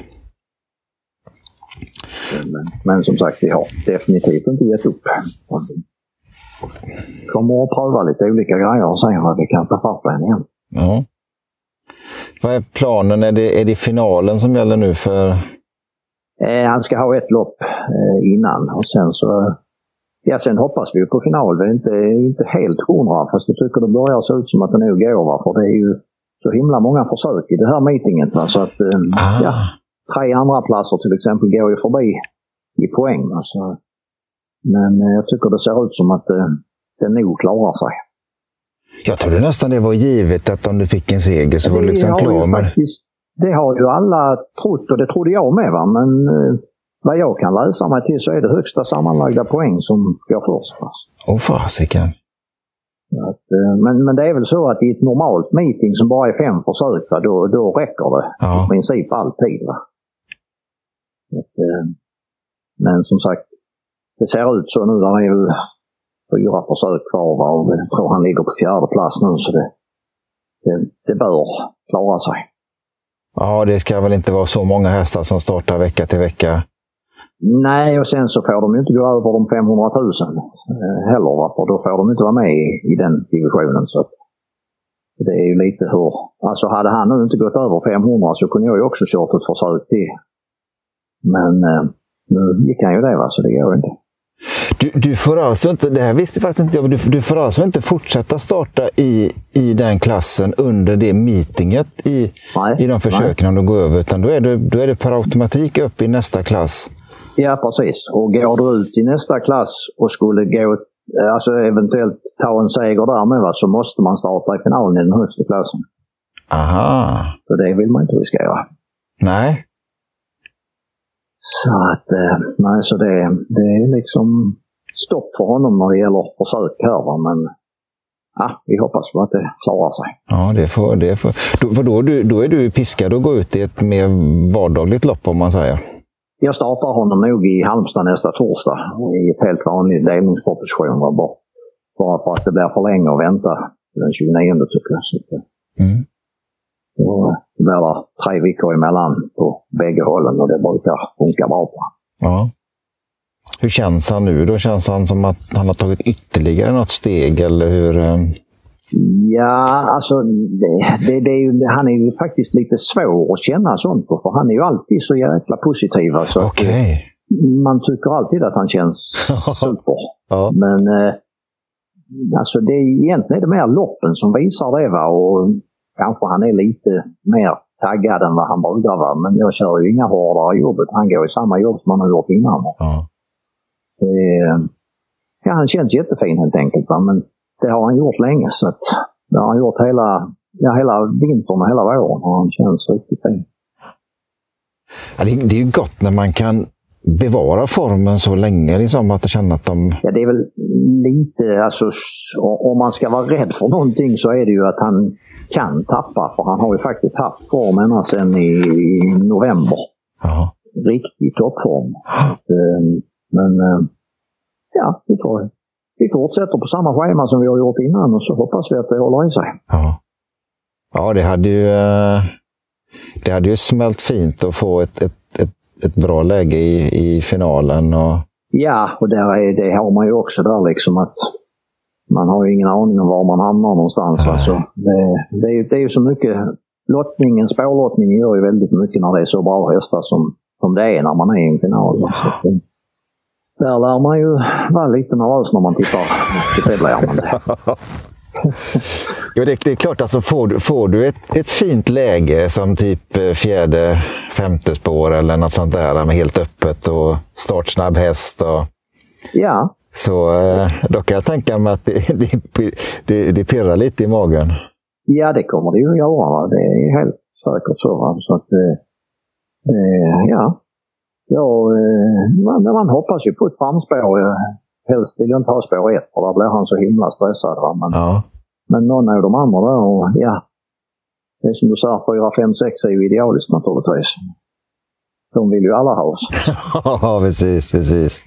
[SPEAKER 2] Men, men som sagt, vi har definitivt inte gett upp. Kommer att pröva lite olika grejer och se vad vi kan ta fart på henne igen.
[SPEAKER 1] Ja. Vad är planen? Är det, är det finalen som gäller nu för...
[SPEAKER 2] Eh, han ska ha ett lopp eh, innan och sen så... Ja, sen hoppas vi på final. Vi är inte, inte helt hundra fast jag tycker det börjar se ut som att det nog går. Va? För det är ju så himla många försök i det här meetinget. Va? Så att, eh,
[SPEAKER 1] Ah.
[SPEAKER 2] ja, tre andra platser till exempel går ju förbi i poäng. Alltså. Men eh, jag tycker det ser ut som att eh, det nog klarar sig.
[SPEAKER 1] Jag trodde nästan det var givet att om du fick en seger så var du liksom
[SPEAKER 2] ju
[SPEAKER 1] klar
[SPEAKER 2] faktiskt, det har ju alla trott och det trodde jag med. Va? Men vad jag kan läsa mig till så är det högsta sammanlagda poäng som går först.
[SPEAKER 1] Åh fasiken.
[SPEAKER 2] Att, eh, men, men det är väl så att i ett normalt meeting som bara är fem försök, va? Då, då räcker det
[SPEAKER 1] Ja.
[SPEAKER 2] i princip alltid. Va? Att, eh, men som sagt, det ser ut så nu. Där är ju fyra försök kvar va? och jag tror han ligger på fjärde plats nu så det, det, det bör klara sig.
[SPEAKER 1] Ja, det ska väl inte vara så många hästar som startar vecka till vecka.
[SPEAKER 2] Nej, och sen så får de ju inte gå över de 500 000 eh, heller. Va? För då får de inte vara med i, i den divisionen. Så det är ju lite hur... Alltså hade han nu inte gått över 500 så kunde jag ju också kört ett försök till. Men eh, nu gick han ju det va, så det går inte.
[SPEAKER 1] Du, du får alltså inte, det här visste faktiskt inte jag, men du, du får alltså inte fortsätta starta i, i den klassen under det meetinget i,
[SPEAKER 2] Nej,
[SPEAKER 1] i de försöken om du går över, utan då är, det, då är det per automatik upp i nästa klass.
[SPEAKER 2] Ja, precis. Och går du ut i nästa klass och skulle gå, eh, alltså eventuellt ta en seger där med va, så måste man starta i finalen i den högsta klassen.
[SPEAKER 1] Aha.
[SPEAKER 2] Så det vill man inte riskera.
[SPEAKER 1] Nej.
[SPEAKER 2] Så att, eh, nej, så det, det är liksom stopp för honom när det gäller försök här. Va? Men ja, vi hoppas på att det klarar sig.
[SPEAKER 1] Ja, det får, det får. Då, för då, då är du piskad att gå ut i ett mer vardagligt lopp om man säger.
[SPEAKER 2] Jag startar honom nog i Halmstad nästa torsdag i ett helt vanligt delningsproposition. Bara, bara för att det blir för länge att vänta den 29 tycker jag. Så att, eh,
[SPEAKER 1] Mm.
[SPEAKER 2] då blir det tre veckor emellan på bägge hållen och det brukar funka bra. Va?
[SPEAKER 1] Ja. Hur känns han nu då? Känns han som att han har tagit ytterligare något steg eller hur? Eh?
[SPEAKER 2] Ja, alltså det, det, är ju, han är ju faktiskt lite svår att känna sånt på för han är ju alltid så jäkla positiv. Alltså,
[SPEAKER 1] Okej.
[SPEAKER 2] Man tycker alltid att han känns super.
[SPEAKER 1] Ja.
[SPEAKER 2] Men eh, alltså det, är- egentligen är det mer loppen som visar det. Va? Och kanske han är lite mer taggad än vad han brukar vara. Men jag kör ju inga hårdare jobbet. Han går i samma jobb som han har gjort innan.
[SPEAKER 1] Ja.
[SPEAKER 2] Det, ja, han känns jättefin helt enkelt. Va? Men det har han gjort länge. Så att, det har han gjort hela, ja, hela vintern och hela våren. Och han känns riktigt fin.
[SPEAKER 1] Ja, det, det är ju gott när man kan bevara formen så länge. Liksom, att känna att de...
[SPEAKER 2] Ja, det är väl lite, alltså om man ska vara rädd för någonting så är det ju att han kan tappa. För han har ju faktiskt haft form ända sedan i, i november.
[SPEAKER 1] Ja.
[SPEAKER 2] Riktig toppform. Eh, Men eh, ja, vi, får, vi fortsätter på samma schema som vi har gjort innan och så hoppas vi att det håller i sig.
[SPEAKER 1] Ja. ja, det hade ju... eh, Det hade ju smält fint att få ett, ett, ett, ett bra läge i, i finalen. Och,
[SPEAKER 2] Ja, och där är, det har man ju också där liksom att man har ju ingen aning om var man hamnar någonstans. Va? Så det, det, är, det är ju så mycket, lottningen, spårlottningen gör ju väldigt mycket när det är så bra hästar som, som det är när man är i en final. Va? Så där lär man ju vara lite nervös när man tittar. Det man det.
[SPEAKER 1] Ja, det, det är klart, alltså får du, får du ett, ett fint läge som typ eh, fjärde, femte spår eller något sånt där med helt öppet och startsnabb häst. Och,
[SPEAKER 2] Ja,
[SPEAKER 1] så eh, då kan jag tänka mig att det, det, det, det pirrar lite i magen.
[SPEAKER 2] ja, det kommer det ju att göra. Det är helt säkert så. Så att, eh, eh, ja, ja eh, man, man hoppas ju på ett framspår. Helst vill jag inte ha spår ett för då blir han så himla stressad. Va? Men,
[SPEAKER 1] Ja.
[SPEAKER 2] men någon av de andra där och ja. Det är som du säger, 4, 5, 6 är ju idealiskt naturligtvis. De vill ju alla ha oss.
[SPEAKER 1] ja, precis, precis.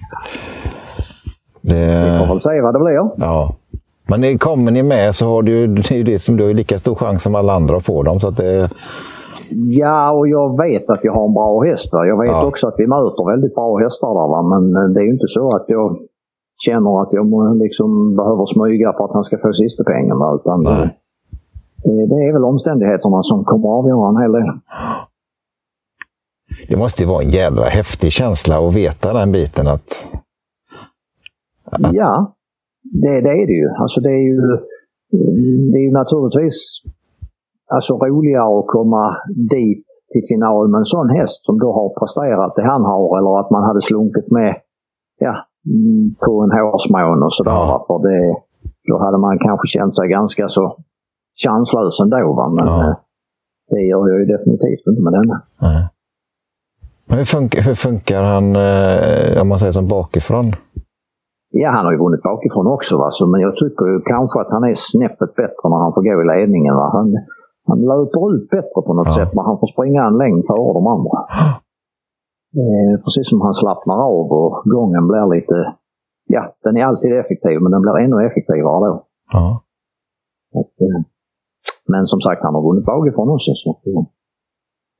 [SPEAKER 2] Vi får
[SPEAKER 1] Det,
[SPEAKER 2] väl se vad det blir.
[SPEAKER 1] ja. Men det- kommer ni med så har du det är ju det som du har lika stor chans som alla andra att få dem. Så att det,
[SPEAKER 2] Ja, och jag vet att jag har en bra häst. va. Jag vet
[SPEAKER 1] Ja.
[SPEAKER 2] också att vi möter väldigt bra hästar där. Va? Men eh, det är ju inte så att jag känner att jag liksom behöver smyga för att han ska få sista pengen. Va? Utan
[SPEAKER 1] Nej.
[SPEAKER 2] det är väl omständigheterna som kommer att avgöra en hel del.
[SPEAKER 1] Det måste ju vara en jädra häftig känsla att veta den biten. att...
[SPEAKER 2] att... Ja, det, det, är det ju. Alltså det är ju, det är ju naturligtvis alltså roligare att komma dit till final med en sån häst som då har presterat det han har eller att man hade slunkit med ja, på en hårsmån och sådär. Ja. För det, då hade man kanske känt sig ganska så chanslös ändå. Va? Men ja. Eh, det gör jag ju definitivt inte med denna.
[SPEAKER 1] Men hur, funkar, hur funkar han, eh, om man säger som bakifrån?
[SPEAKER 2] Ja, han har ju vunnit bakifrån också. Va? Så, men jag tycker ju kanske att han är snäppet bättre när han får gå i ledningen. Va? Han, han löper ut bättre på något ja. sätt, men han får springa en längd före de andra. Eh, precis som han slappnar av och gången blir lite... Ja, den är alltid effektiv, men den blir ännu effektivare då. Ja. Och, eh, men som sagt, han har vunnit bakifrån också. Så eh,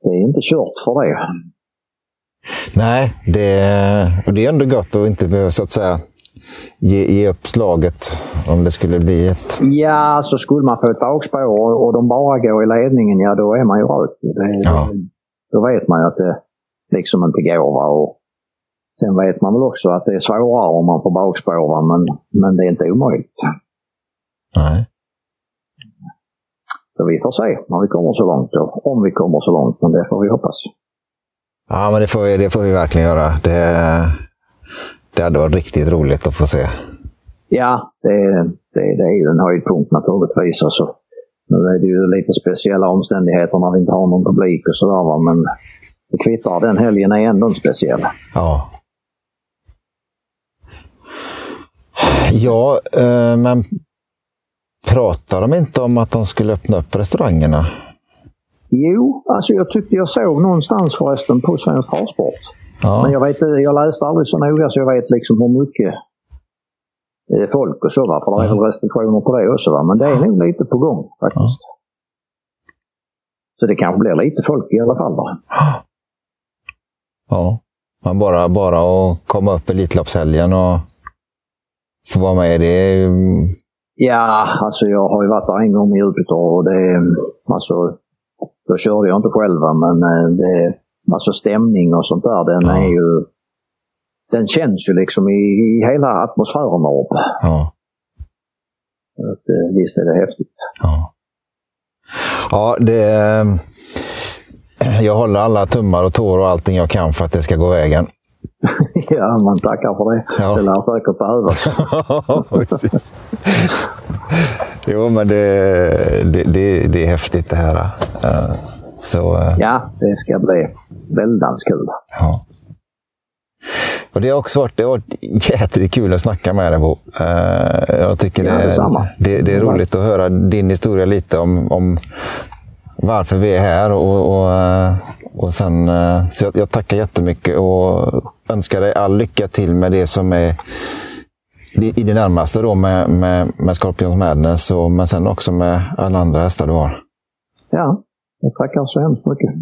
[SPEAKER 2] det är inte kört för det.
[SPEAKER 1] Nej, det, det är ändå gott att inte behöva så att säga ge, ge upp slaget om det skulle bli ett...
[SPEAKER 2] Ja, så skulle man få ett bakspår och, och de bara går i ledningen, ja då är man ju rökt. Ja. Då vet man ju att det liksom inte går. Va? Och sen vet man väl också att det är svårare om man får bakspår, va? Men, men det är inte omöjligt.
[SPEAKER 1] Nej.
[SPEAKER 2] Så vi får se när vi kommer så långt. Och om vi kommer så långt, men det får vi hoppas.
[SPEAKER 1] Ja, men det får vi, det får vi verkligen göra. Det, det hade varit riktigt roligt att få se.
[SPEAKER 2] Ja, det, det, det är ju en höjdpunkt naturligtvis. Alltså, nu är det ju lite speciella omständigheter när vi inte har någon publik och sådär. Men det kvittar, den helgen är ändå speciell.
[SPEAKER 1] Ja. Ja, eh, men pratar de inte om att de skulle öppna upp restaurangerna?
[SPEAKER 2] Jo, alltså jag tyckte jag såg någonstans förresten på Svensk Travsport. Ja. Men jag, vet, jag läste aldrig så noga så jag vet liksom hur mycket eh, folk och så. Va? För det är väl restriktioner på det också. Va? Men det är nog lite på gång faktiskt. Ja. Så det kanske blir lite folk i alla fall. Va?
[SPEAKER 1] Ja, men bara, bara att komma upp Elitloppshelgen och få vara med i det.
[SPEAKER 2] Ja, alltså jag har ju varit där en gång i Jupiter och det, alltså, då körde jag inte själv men eh, det, alltså stämning och sånt där, den ja. är ju, den känns ju liksom i, i hela atmosfären där uppe. Ja. Att, eh, visst är det häftigt.
[SPEAKER 1] Ja, ja det jag håller alla tummar och tår och allting jag kan för att det ska gå vägen.
[SPEAKER 2] ja, man tackar för det. Ja. Det lär säkert behövas.
[SPEAKER 1] ja, precis. Jo, men det, det, det, det, är häftigt det här. Så,
[SPEAKER 2] eh, ja, det ska bli väldigt kul.
[SPEAKER 1] Ja. Och det har också varit, det har varit jätterligt kul att snacka med dig Bo. Eh, jag tycker ja, det, det, det, är roligt att höra din historia lite om, om varför vi är här. Och, och, och sen, eh, så jag, jag tackar jättemycket och önskar dig all lycka till med det som är i det närmaste då med, med, med Scorpions Madness, och, men sen också med alla andra hästar du har.
[SPEAKER 2] Ja, tackar så hemskt mycket.